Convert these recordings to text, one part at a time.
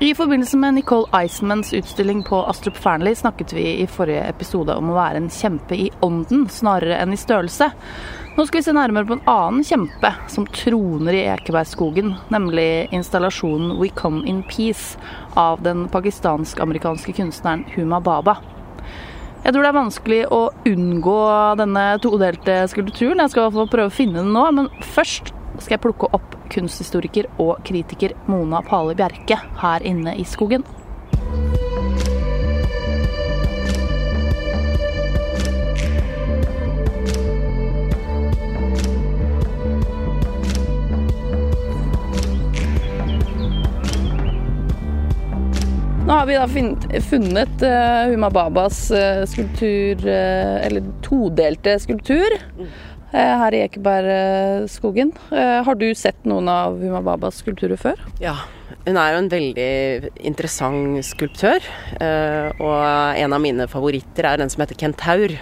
I forbindelse med Nicole Eisenmans utstilling på Astrup Fearnley snakket vi i forrige episode om å være en kjempe i ånden snarere enn i størrelse. Nå skal vi se nærmere på en annen kjempe som troner i Ekebergskogen, nemlig installasjonen We Come In Peace av den pakistansk-amerikanske kunstneren Huma Baba. Jeg tror det er vanskelig å unngå denne todelte skulpturen. Jeg skal i hvert fall prøve å finne den nå, men først skal jeg plukke opp kunsthistoriker og kritiker Mona Pale Bjerke her inne i skogen. Nå har vi da funnet uh, Huma Babas uh, skulptur, uh, eller todelte skulptur. Eh, her i Ekebergskogen. Eh, har du sett noen av Humababas skulpturer før? Ja, hun er jo en veldig interessant skulptør. Eh, og en av mine favoritter er den som heter Kentaur.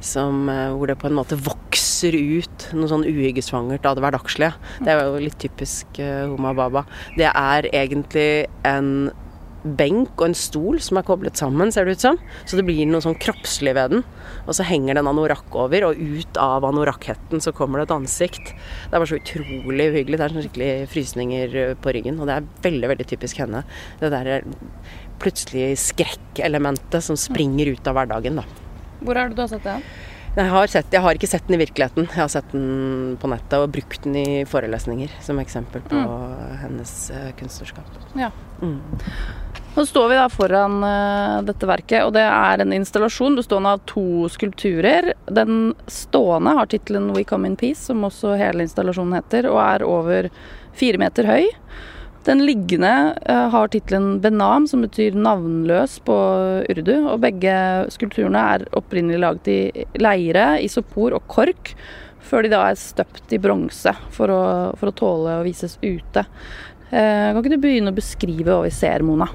Som, hvor det på en måte vokser ut noe sånn uhyggesvangert av det hverdagslige. Det er jo litt typisk Humababa. Det er egentlig en benk og en stol som er koblet sammen, ser det ut som. Så det blir noe sånn kroppslig ved den. Og så henger det en anorakk over, og ut av anorakkhetten så kommer det et ansikt. Det er bare så utrolig uhyggelig. Det er sånn skikkelig frysninger på ryggen, og det er veldig, veldig typisk henne. Det der plutselige skrekkelementet som springer ut av hverdagen, da. Hvor er det du har sett det? Jeg har, sett, jeg har, ikke sett den i virkeligheten. Jeg har sett den på nettet og brukt den i forelesninger som eksempel på mm. hennes uh, kunstnerskap. Ja. Mm. Nå står vi da foran uh, dette verket, og det er en installasjon bestående av to skulpturer. Den stående har tittelen 'We Come In Peace', som også hele installasjonen heter, og er over fire meter høy. Den liggende uh, har tittelen 'Benam', som betyr 'navnløs' på urdu. Og begge skulpturene er opprinnelig laget i leire, isopor og kork, før de da er støpt i bronse for, for, å tåle å vises ute. Uh, kan ikke du begynne å beskrive hva vi ser, Mona?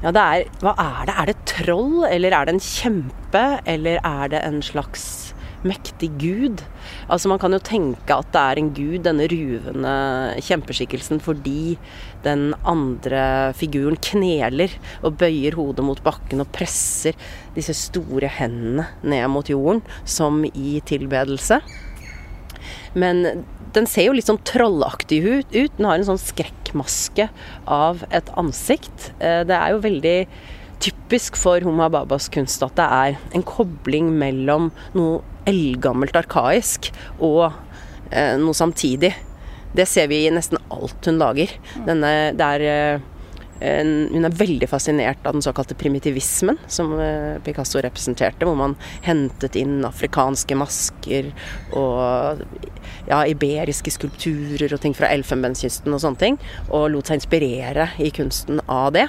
Ja, det er Hva er det? Er det troll, eller er det en kjempe, eller er det en slags mektig gud? Altså Man kan jo tenke at det er en gud, denne ruvende kjempeskikkelsen, fordi den andre figuren kneler og bøyer hodet mot bakken og presser disse store hendene ned mot jorden, som i tilbedelse. Men den ser jo litt sånn trollaktig ut. Den har en sånn skrekkmaske av et ansikt. Eh, det er jo veldig typisk for Huma Babas kunst at det er en kobling mellom noe eldgammelt arkaisk og eh, noe samtidig. Det ser vi i nesten alt hun lager. Denne, det er eh, hun er veldig fascinert av den såkalte primitivismen som eh, Picasso representerte, hvor man hentet inn afrikanske masker og ja, iberiske skulpturer og ting fra Elfenbenskysten og sånne ting, og lot seg inspirere i kunsten av det.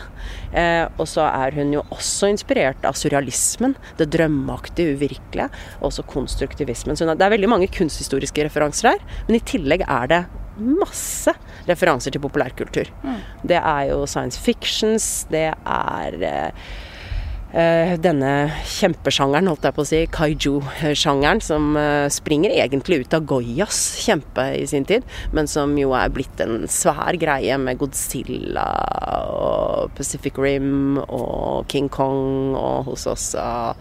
Eh, og så er hun jo også inspirert av surrealismen, det drømmeaktige, uvirkelige, og også konstruktivismen. Så det er veldig mange kunsthistoriske referanser her, men i tillegg er det masse referanser til populærkultur. Mm. Det er jo science fictions, det er uh, denne kjempesjangeren, holdt jeg på å si, kaiju-sjangeren, som uh, springer egentlig ut av Goyas kjempe i sin tid, men som jo er blitt en svær greie med Godzilla og Pacific Rim og King Kong og hos oss uh,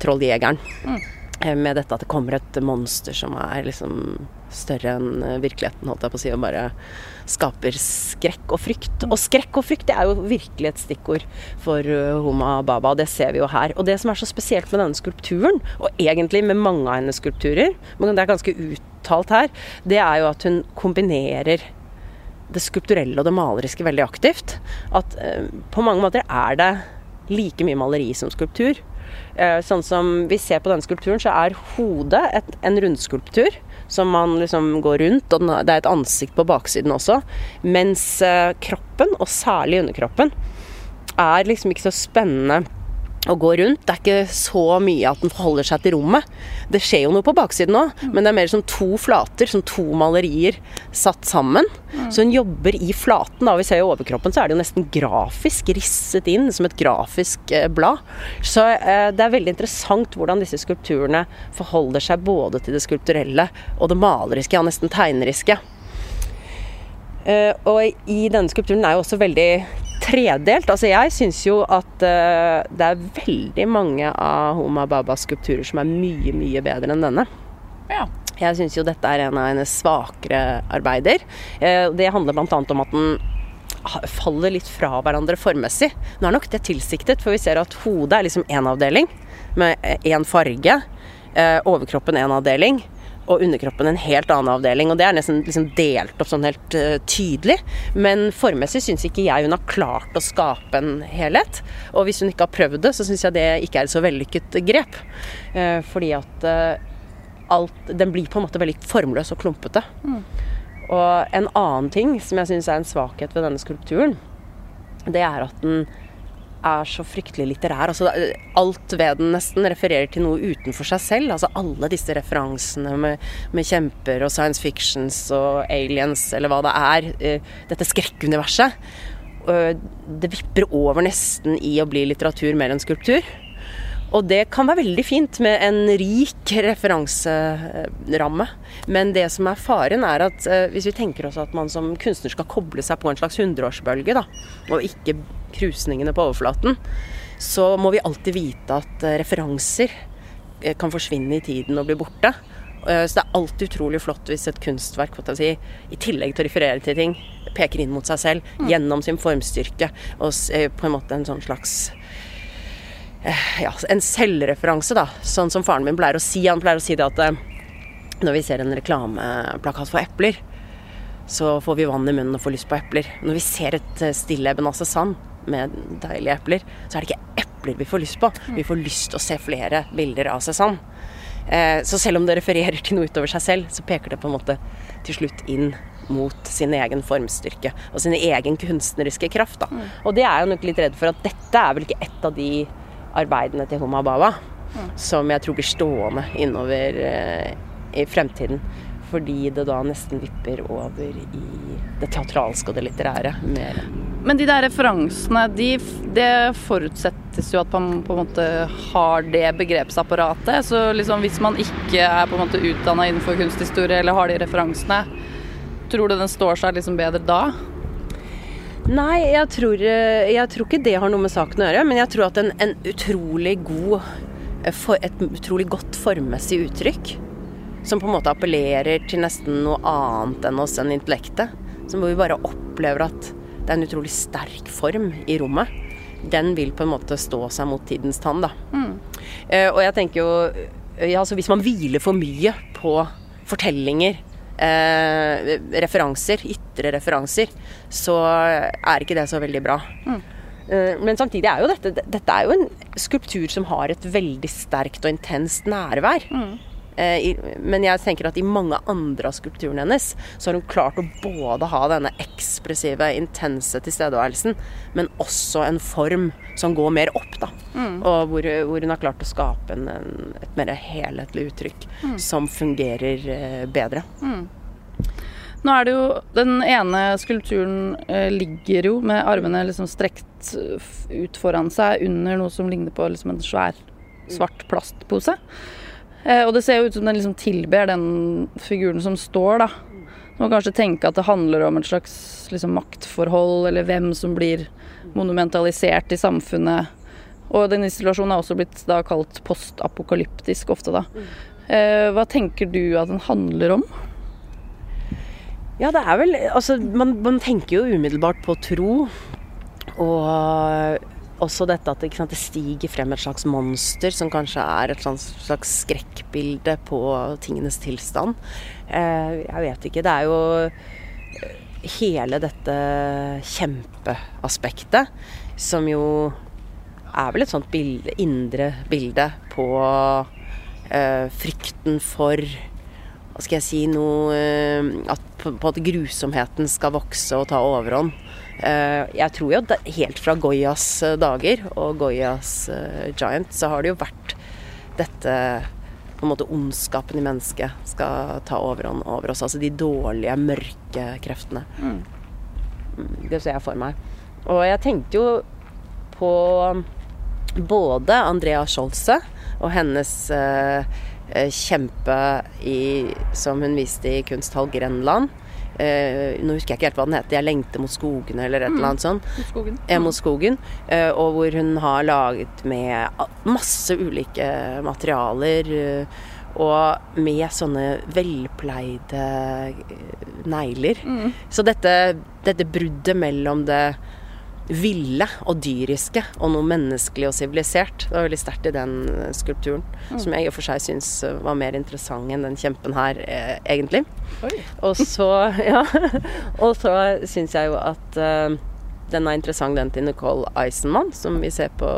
Trolljegeren. Mm. Med dette at det kommer et monster som er liksom større enn eh, virkeligheten, holdt jeg på å si, og bare skaper skrekk og frykt. Og skrekk og frykt det er jo virkelig et stikkord for Huma Homa Baba, og det ser vi jo her. Og det som er så spesielt med denne skulpturen, og egentlig med mange av hennes skulpturer, men det er ganske uttalt her, det er jo at hun kombinerer det skulpturelle og det maleriske veldig aktivt. At eh, på mange måter er det like mye maleri som skulptur. Eh, sånn som vi ser på denne skulpturen, så er hodet et, en rundskulptur som man liksom går rundt, og det er et ansikt på baksiden også. Mens eh, kroppen, og særlig underkroppen, er liksom ikke så spennende å gå rundt. Det er ikke så mye at den forholder seg til rommet. Det skjer jo noe på baksiden òg, men det er mer som to flater, som to malerier satt sammen. Mm. Så hun jobber i flaten. da, Vi ser jo overkroppen, så er det jo nesten grafisk risset inn som et grafisk eh, blad. Så eh, det er veldig interessant hvordan disse skulpturene forholder seg både til det skulpturelle og det maleriske, ja nesten tegneriske. Eh, og i denne skulpturen er jo også veldig tredelt. Altså jeg syns jo at uh, det er veldig mange av Homa Babas skulpturer som er mye, mye bedre enn denne. Ja. Jeg syns jo dette er en av hennes svakere arbeider. Uh, det handler bl.a. om at den faller litt fra hverandre formmessig. Nå er nok det tilsiktet, for vi ser at hodet er liksom én avdeling med én farge. Uh, overkroppen én avdeling og underkroppen en helt annen avdeling. Og det er nesten liksom delt opp sånn helt uh, tydelig. Men formmessig syns ikke jeg hun har klart å skape en helhet. Og hvis hun ikke har prøvd det, så syns jeg det ikke er et så vellykket grep. Uh, fordi at uh, alt Den blir på en måte veldig formløs og klumpete. Mm. Og en annen ting som jeg syns er en svakhet ved denne skulpturen, det er at den er så fryktelig litterær. Altså, alt ved den nesten refererer til noe utenfor seg selv. Altså alle disse referansene med, med kjemper og science fictions og aliens eller hva det er. Eh, dette skrekkuniverset. Det vipper over nesten i å bli litteratur mer enn skulptur. Og det kan være veldig fint med en rik referanseramme. Men det som er faren, er at eh, hvis vi tenker oss at man som kunstner skal koble seg på en slags hundreårsbølge, da, og ikke krusningene på overflaten, så må vi alltid vite at eh, referanser eh, kan forsvinne i tiden og bli borte. Så det er alltid utrolig flott hvis et kunstverk si, i tillegg til å referere til ting, peker inn mot seg selv mm. gjennom sin formstyrke og på en måte en sånn slags ja, en selvreferanse, da. Sånn som faren min pleier å si. Han pleier å si det at eh, når vi ser en reklameplakat for epler, så får vi vann i munnen og får lyst på epler. Når vi ser et eh, stille Benasse Sand med deilige epler, så er det ikke epler vi får lyst på. Vi får lyst til å se flere bilder av Cézanne. Så selv om det refererer til noe utover seg selv, så peker det på en måte til slutt inn mot sin egen formstyrke og sin egen kunstneriske kraft. Da. Mm. Og det er jeg nok litt redd for at dette er vel ikke et av de arbeidene til Homa Baba mm. som jeg tror blir stående innover eh, i fremtiden. Fordi det da nesten vipper over i det teatralske og det litterære mer. Men de der referansene, de, det forutsettes jo at man på en måte har det begrepsapparatet. Så liksom hvis man ikke er på en måte utdanna innenfor kunsthistorie eller har de referansene, tror du den står seg liksom bedre da? Nei, jeg tror, eh, jeg tror, ikke det har noe med saken å gjøre. Men jeg tror at en, en utrolig god eh, Et utrolig godt formmessig uttrykk som på en måte appellerer til nesten noe annet enn oss enn intellektet. som hvor vi bare opplever at det er en utrolig sterk form i rommet. Den vil på en måte stå seg mot tidens tann, da. Mm. Uh, og jeg tenker jo ja, altså Hvis man hviler for mye på fortellinger eh, referanser, ytre referanser, så er ikke det så veldig bra. Mm. Eh, men samtidig er jo dette Dette er jo en skulptur som har et veldig sterkt og intenst nærvær. Mm. Eh, men jeg tenker at i mange andre av skulpturene hennes så har hun klart å både ha denne ekspressive, intense tilstedeværelsen, men også en form som går mer opp, da. Mm. Og hvor, hvor, hun har klart å skape en, en, et mer helhetlig uttrykk mm. som fungerer eh, bedre. Mm. Nå er det jo Den ene skulpturen eh, ligger jo med armene liksom strekt ut foran seg under noe som ligner på liksom en svær svart plastpose. Eh, og det ser jo ut som den liksom tilber den figuren som står, da. Du må kanskje tenke at det handler om et slags liksom, maktforhold, eller hvem som blir monumentalisert i samfunnet. Og den installasjonen er også blitt da kalt postapokalyptisk ofte, da. Eh, hva tenker du at den handler om? Ja, det er vel Altså, man, man tenker jo umiddelbart på tro. Og også dette at sant, det stiger frem et slags monster som kanskje er et slags skrekkbilde på tingenes tilstand. Eh, jeg vet ikke. Det er jo eh, hele dette kjempeaspektet som jo er vel et sånt bilde, indre bilde på eh, frykten for Hva skal jeg si noe At på, på at grusomheten skal vokse og ta overhånd. Eh, jeg tror jo helt fra Goyas eh, dager og Goyas eh, Giant, så har det jo vært dette på en måte ondskapen i mennesket skal ta overhånd over oss. Altså de dårlige, mørke kreftene. Mm. mm. Det ser jeg for meg. Og jeg tenkte jo på både Andrea Scholze og hennes eh, kjempe i, som hun viste i Kunsthall Grenland eh, Nå husker jeg ikke helt hva den heter. 'Jeg lengter mot skogene' eller et eller annet sånt. Skogen. Eh, mot skogen. eh, Og hvor hun har laget med masse ulike materialer. eh, Og med sånne velpleide eh, negler. Mm. Så dette, dette bruddet mellom det ville og dyriske og noe menneskelig og sivilisert. Det var veldig sterkt i den skulpturen, skulpturen. Som jeg i og for seg syns eh, var mer interessant enn den kjempen her, eh, egentlig. Oi. Og så, ja. Og så syns jeg jo at eh, den er interessant, den til Nicole Eisenmann, som vi ser på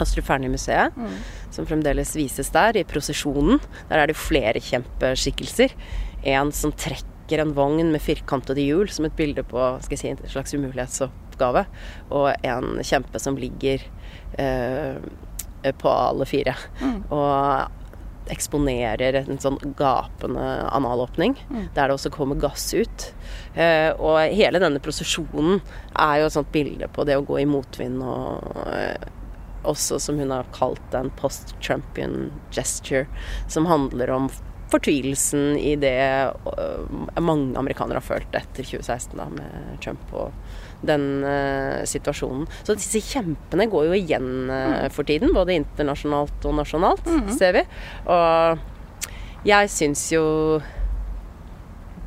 Astrup Fearnley-museet. Mm. Som fremdeles vises der, i prosesjonen. Der er det jo flere kjempeskikkelser. En som trekker en vogn med firkantede hjul, som et bilde på skal jeg si, en slags umulighetsoppgave. Og en kjempe som ligger eh, på alle fire. Mm. Og eksponerer en sånn gapende analåpning, Mm. der det også kommer gass ut. Eh, og hele denne prosesjonen er jo et sånt bilde på det å gå i motvind og eh, også som hun har kalt den en post-Trumpian gesture, som handler om fortvilelsen i det øh, mange amerikanere har følt etter 2016 da, med Trump og den øh, situasjonen. Så disse kjempene går jo igjen øh, for tiden, både internasjonalt og nasjonalt, ser vi. Og jeg syns jo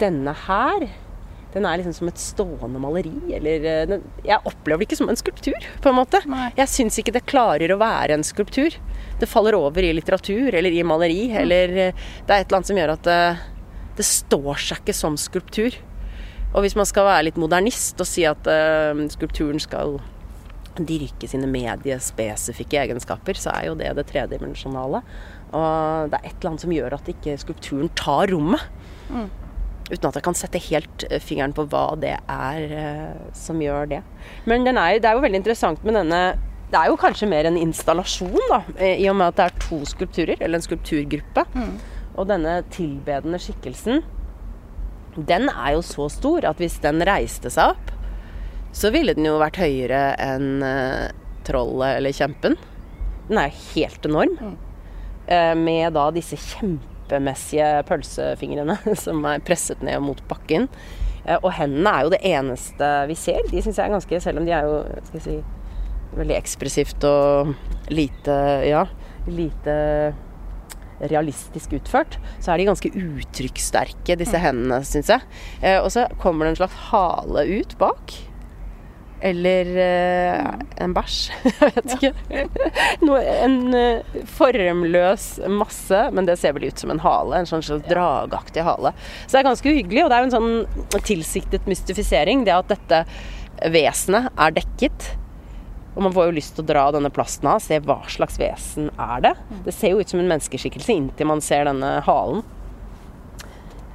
denne her den er liksom som et stående maleri. Eller øh, den, Jeg opplever det ikke som en skulptur, på en måte. Nei. Jeg syns ikke det klarer å være en skulptur. Det faller over i litteratur eller i maleri. Eller eh, det er et eller annet som gjør at det, det står seg ikke som skulptur. Og hvis man skal være litt modernist og si at uh, skulpturen skal dyrke sine mediespesifikke egenskaper, så er jo det det tredimensjonale. Og det er et eller annet som gjør at ikke skulpturen tar rommet. Uten at jeg kan sette helt eh, fingeren på hva det er uh, som gjør det. Men den er, det er jo veldig interessant med denne Det er jo kanskje mer en installasjon, da, i og med at det er to skulpturer, eller en skulpturgruppe. Og denne tilbedende skikkelsen, den er jo så stor at hvis den reiste seg opp, så ville den jo vært høyere enn eh, trollet eller kjempen. Den er jo helt enorm. Eh, med da disse kjempemessige pølsefingrene som er presset ned mot bakken. Eh, og hendene er jo det eneste vi ser. De syns jeg er ganske Selv om de er jo skal jeg si, veldig ekspressivt og lite Ja, lite realistisk utført, så er de ganske uttrykkssterke, disse hendene, syns jeg. Eh, og så kommer det en slags hale ut bak. Eller eh, en bæsj. Jeg vet ikke. Noe, en eh, formløs masse, men det ser vel ut som en hale. En sånn slags dragaktig hale. Så det er ganske uhyggelig, og det er jo en sånn tilsiktet mystifisering. Det at dette vesenet er dekket. Og man får jo lyst til å dra denne plasten av, se hva slags vesen er det. Det ser jo ut som en menneskeskikkelse inntil man ser denne halen.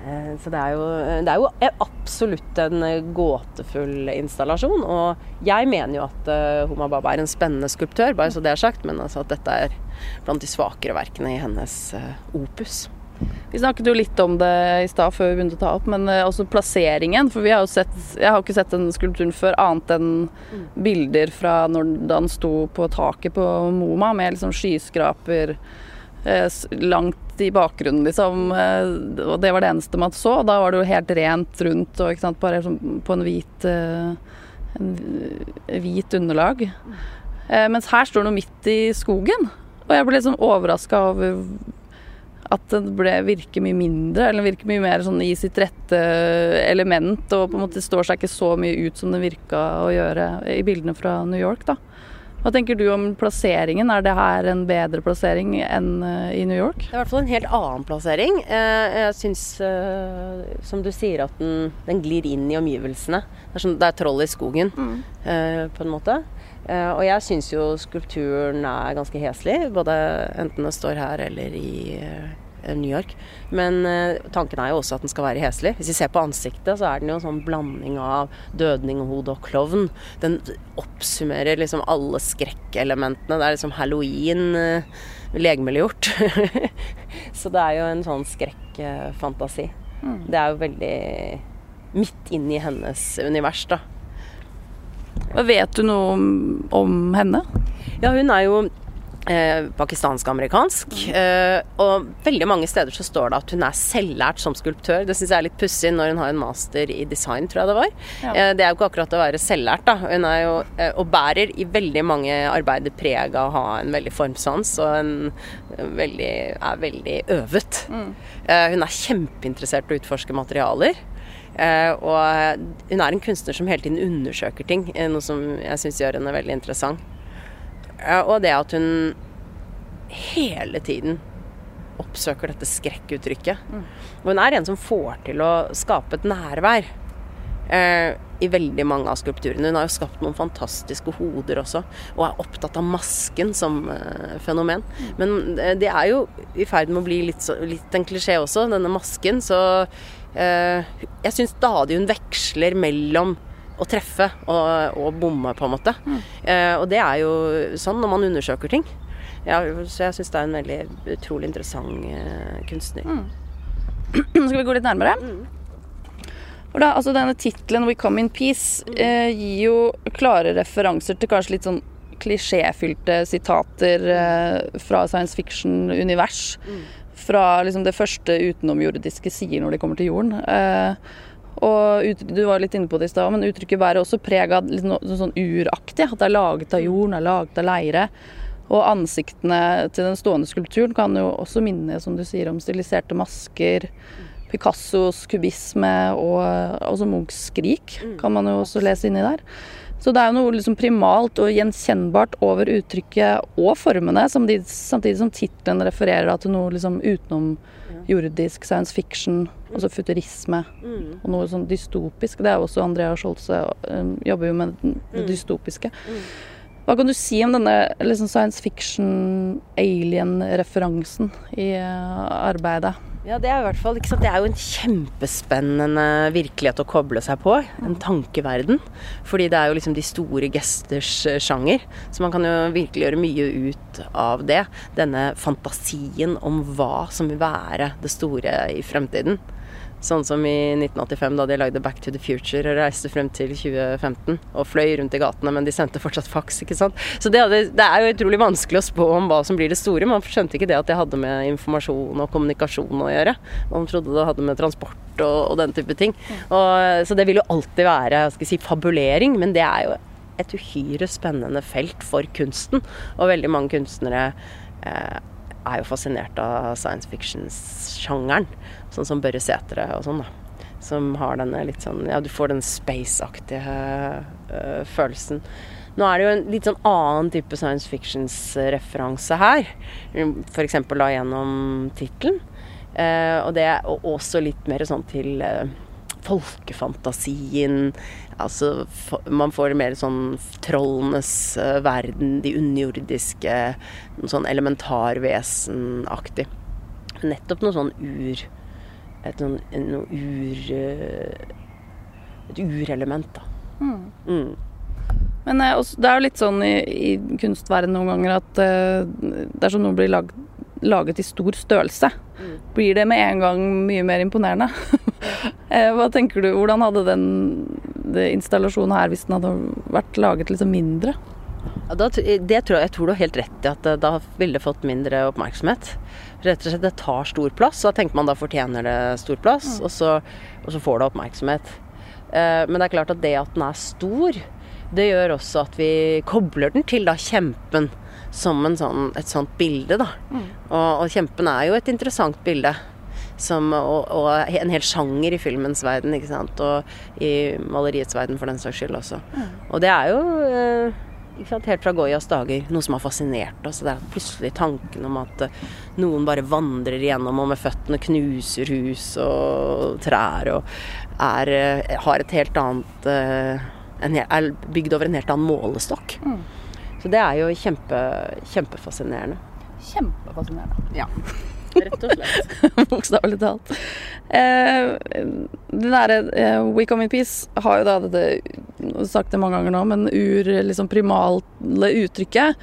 Eh, Så det er, jo, det er jo absolutt en gåtefull installasjon. Og jeg mener jo at uh, Homa Baba er en spennende skulptør, bare så det er sagt. Men altså at dette er blant de svakere verkene i hennes eh, opus. Vi snakket jo litt om det i stad før vi begynte å ta opp, men eh, også plasseringen. For vi har jo sett Jeg har jo ikke sett den skulpturen før, annet enn bilder fra når da den sto på taket på Moma med liksom skyskraper eh, langt i bakgrunnen, liksom. eh, Og det var det eneste man så. Da var det jo helt rent rundt og sant, bare på en hvit eh, en hvit underlag. Eh, Mens her står den midt i skogen. Og jeg ble litt sånn overraska over at det ble, virker mye mindre, eller virker mye mer sånn i sitt rette element, og på en måte står seg ikke så mye ut som det virka å gjøre i bildene fra New York, da. Hva tenker du om plasseringen? Er det her en bedre plassering enn eh, i New York? Det er i hvert fall en helt annen plassering. Eh, Jeg syns, eh, som du sier, at den, den glir inn i omgivelsene. Det er, sånn, det er troll i skogen, mm. på en måte. Eh, Og jeg syns jo skulpturen er ganske heslig, både enten den står her eller i eh, New York. Men eh, tanken er jo også at den skal være heslig. Hvis vi ser på ansiktet, så er den jo en sånn blanding av dødninghode og klovn. Den oppsummerer liksom alle skrekkelementene. Det er liksom halloween legemiddelgjort. så det er jo en sånn skrekkfantasi. Det er jo veldig midt inn i hennes univers, da. Hva Vet du noe om, om henne? Ja, hun er jo Eh, pakistansk-amerikansk. Eh, og veldig mange steder så står det at hun er selvlært som skulptør. Det syns jeg er litt pussig når hun har en master i design, tror jeg det var. Ja. Eh, det er jo ikke akkurat å være selvlært, da. Hun er jo, eh, og bærer i veldig mange arbeider preg av å ha en veldig formsans og en veldig, er veldig øvet. Eh, hun er kjempeinteressert i å utforske materialer. Eh, og hun er en kunstner som hele tiden undersøker ting, eh, noe som jeg syns gjør henne veldig interessant. Eh, og det at hun hele tiden oppsøker dette skrekkuttrykket. Og hun er en som får til å skape et nærvær eh, i veldig mange av skulpturene. Hun har jo skapt noen fantastiske hoder også, og er opptatt av masken som eh, fenomen. Men eh, det er jo i ferd med å bli litt, så, litt en klisjé også, denne masken. Så jeg syns stadig hun veksler mellom å treffe og, og bomme, på en måte. Mm. og det er jo sånn når man undersøker ting. Ja, så jeg syns det er en veldig utrolig interessant eh, kunstner. Nå skal vi gå litt nærmere. Mm. da, altså Denne tittelen 'We Come In Peace' eh, gir jo klare referanser til kanskje litt sånn klisjéfylte sitater eh, fra science fiction-univers. Fra liksom det første utenomjordiske sier når de kommer til jorden. Eh, og ut, Du var litt inne på det i stad, men uttrykket bærer også preg av litt no, sånn uraktig. At det er laget av jorden, er laget av leire. Og ansiktene til den stående skulpturen kan jo også minne som du sier, om stiliserte masker. Picassos kubisme og også Munchs skrik kan man jo også lese inni der. Så det er jo noe liksom primalt og gjenkjennbart over uttrykket og formene, samtidig, som tittelen refererer til noe liksom utenomjordisk science fiction, altså futurisme, og noe sånn dystopisk. Det er jo også Andrea Scholze eh, jobber jo med det dystopiske. Hva kan du si om denne liksom, science fiction-alien-referansen i eh, arbeidet? Ja, det er i hvert fall, ikke sant? Det er jo en kjempespennende virkelighet å koble seg på. En tankeverden. Fordi det er jo liksom de store gesters eh, sjanger. Så man kan jo virkelig gjøre mye ut av det. Denne fantasien om hva som vil være det store i fremtiden. Sånn som i 1985 da de lagde Back to the Future og reiste frem til 2015 og fløy rundt i gatene, men de sendte fortsatt faks, ikke sant. Så det, hadde, det er jo utrolig vanskelig å spå om hva som blir det store. Man skjønte ikke det at det hadde med informasjon og kommunikasjon å gjøre. Man trodde det hadde med transport og, og den type ting. Og, så det vil jo alltid være jeg skal si, fabulering, men det er jo et uhyre spennende felt for kunsten. Og veldig mange kunstnere eh, er jo fascinert av science fiction-sjangeren. Sånn som Børre Sætre og sånn, da. Som har denne litt sånn Ja, du får den space-aktige uh, følelsen. Nå er det jo en litt sånn annen type science fictions-referanse her. F.eks. da gjennom tittelen. Eh, og det er også litt mer sånn til eh, folkefantasien. Altså man får mer sånn trollenes eh, verden, de underjordiske, sånn elementarvesenaktig. Nettopp noe sånn ur Et noen, noen ur eh, Et urelement, da. Mm. Men eh, det er jo litt sånn i, i kunstverden noen ganger at eh, dersom noe blir lag, laget i stor størrelse, blir det med en gang mye mer imponerende. Hva tenker du, Hvordan hadde den den installasjonen her hvis den hadde vært laget liksom mindre? Ja, da, det tror jeg, jeg tror du har helt rett i at eh, da ville det fått mindre oppmerksomhet. Rett og slett det tar stor plass, da tenker man da fortjener det stor plass, og, så, og så får det oppmerksomhet. Eh, men det er klart at det at den er stor, det gjør også at vi kobler den til da kjempen som en sånn, et sånt bilde, da. Og, og kjempen er jo et interessant bilde. Som, og, og en hel sjanger i filmens verden, ikke sant. Og i maleriets verden, for den saks skyld også. Og det er jo eh? Helt fra Goyas dager noe som har fascinert oss. Det er plutselig tanken om at eh, noen bare vandrer gjennom og med føttene knuser hus og trær og er, eh, har et helt annet eh, en, Er bygd over en helt annen målestokk. Så det er jo kjempe, kjempefascinerende. Kjempefascinerende. Ja. Rett og slett. Bokstavelig talt. Eh, det derre eh, We Come In Peace har jo da dette sagt det mange ganger nå, men ur liksom primale uttrykket.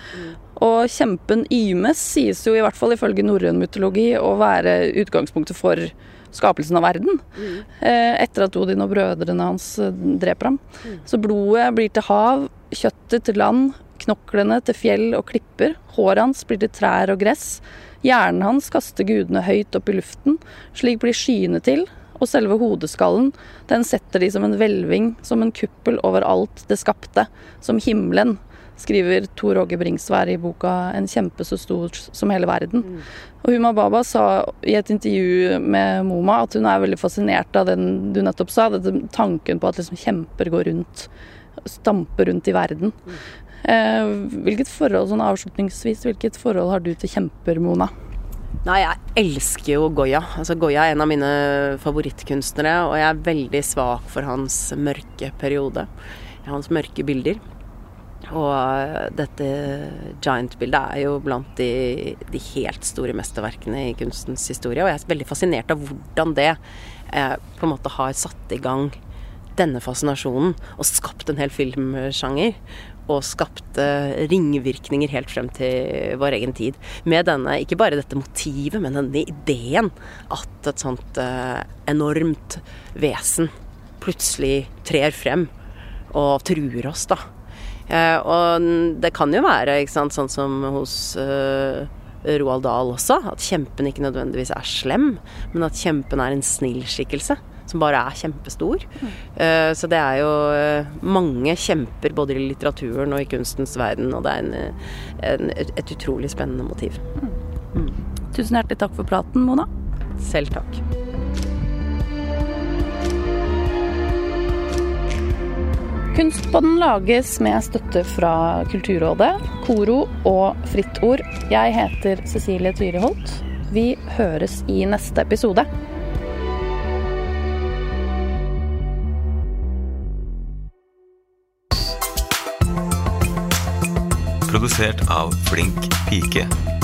Og kjempen Ymes sies jo i hvert fall ifølge norrøn mytologi å være utgangspunktet for skapelsen av verden. Eh, etter at Odin og brødrene hans eh, dreper ham. Så blodet blir til hav, kjøttet til land, knoklene til fjell og klipper, håret hans blir til trær og gress, hjernen hans kaster gudene høyt opp i luften, slik blir skyene til, og selve hodeskallen, den setter de som en hvelving, som en kuppel over alt det skapte, som himmelen, skriver Tor Åge Bringsvær i boka 'En kjempe så stor som hele verden'. Mm. Og Huma Baba sa i et intervju med Moma at hun er veldig fascinert av den du nettopp sa, tanken på at liksom kjemper går rundt, stamper rundt i verden. Eh, hvilket forhold, sånn avslutningsvis, hvilket forhold har du til kjemper, Mona? Nei, jeg elsker jo Goya. Altså, Goya er en av mine favorittkunstnere, og jeg er veldig svak for hans mørke periode. Hans mørke bilder. Og eh, dette Giant-bildet er jo blant de, de, helt store mesterverkene i kunstens historie. Og jeg er veldig fascinert av hvordan det eh, på en måte har satt i gang denne fascinasjonen og skapt en hel filmsjanger og skapte ringvirkninger helt frem til vår egen tid. Med denne, ikke bare dette motivet, men denne ideen at et sånt eh, enormt vesen plutselig trer frem og truer oss, da. Eh, og det kan jo være, ikke sant, sånn som hos eh, Roald Dahl også, at kjempen ikke nødvendigvis er slem, men at kjempen er en snill skikkelse som bare er kjempestor. Mm. Uh, så det er jo uh, mange kjemper både i litteraturen og i kunstens verden, og det er en, en, et, et, utrolig spennende motiv. Mm. Mm. Tusen hjertelig takk for praten, Mona. Selv takk. Kunstpodden lages med støtte fra Kulturrådet, Koro og Fritt Ord. Jeg heter Cecilie Tyriholt. Vi høres i neste episode. Produsert av Flink pike.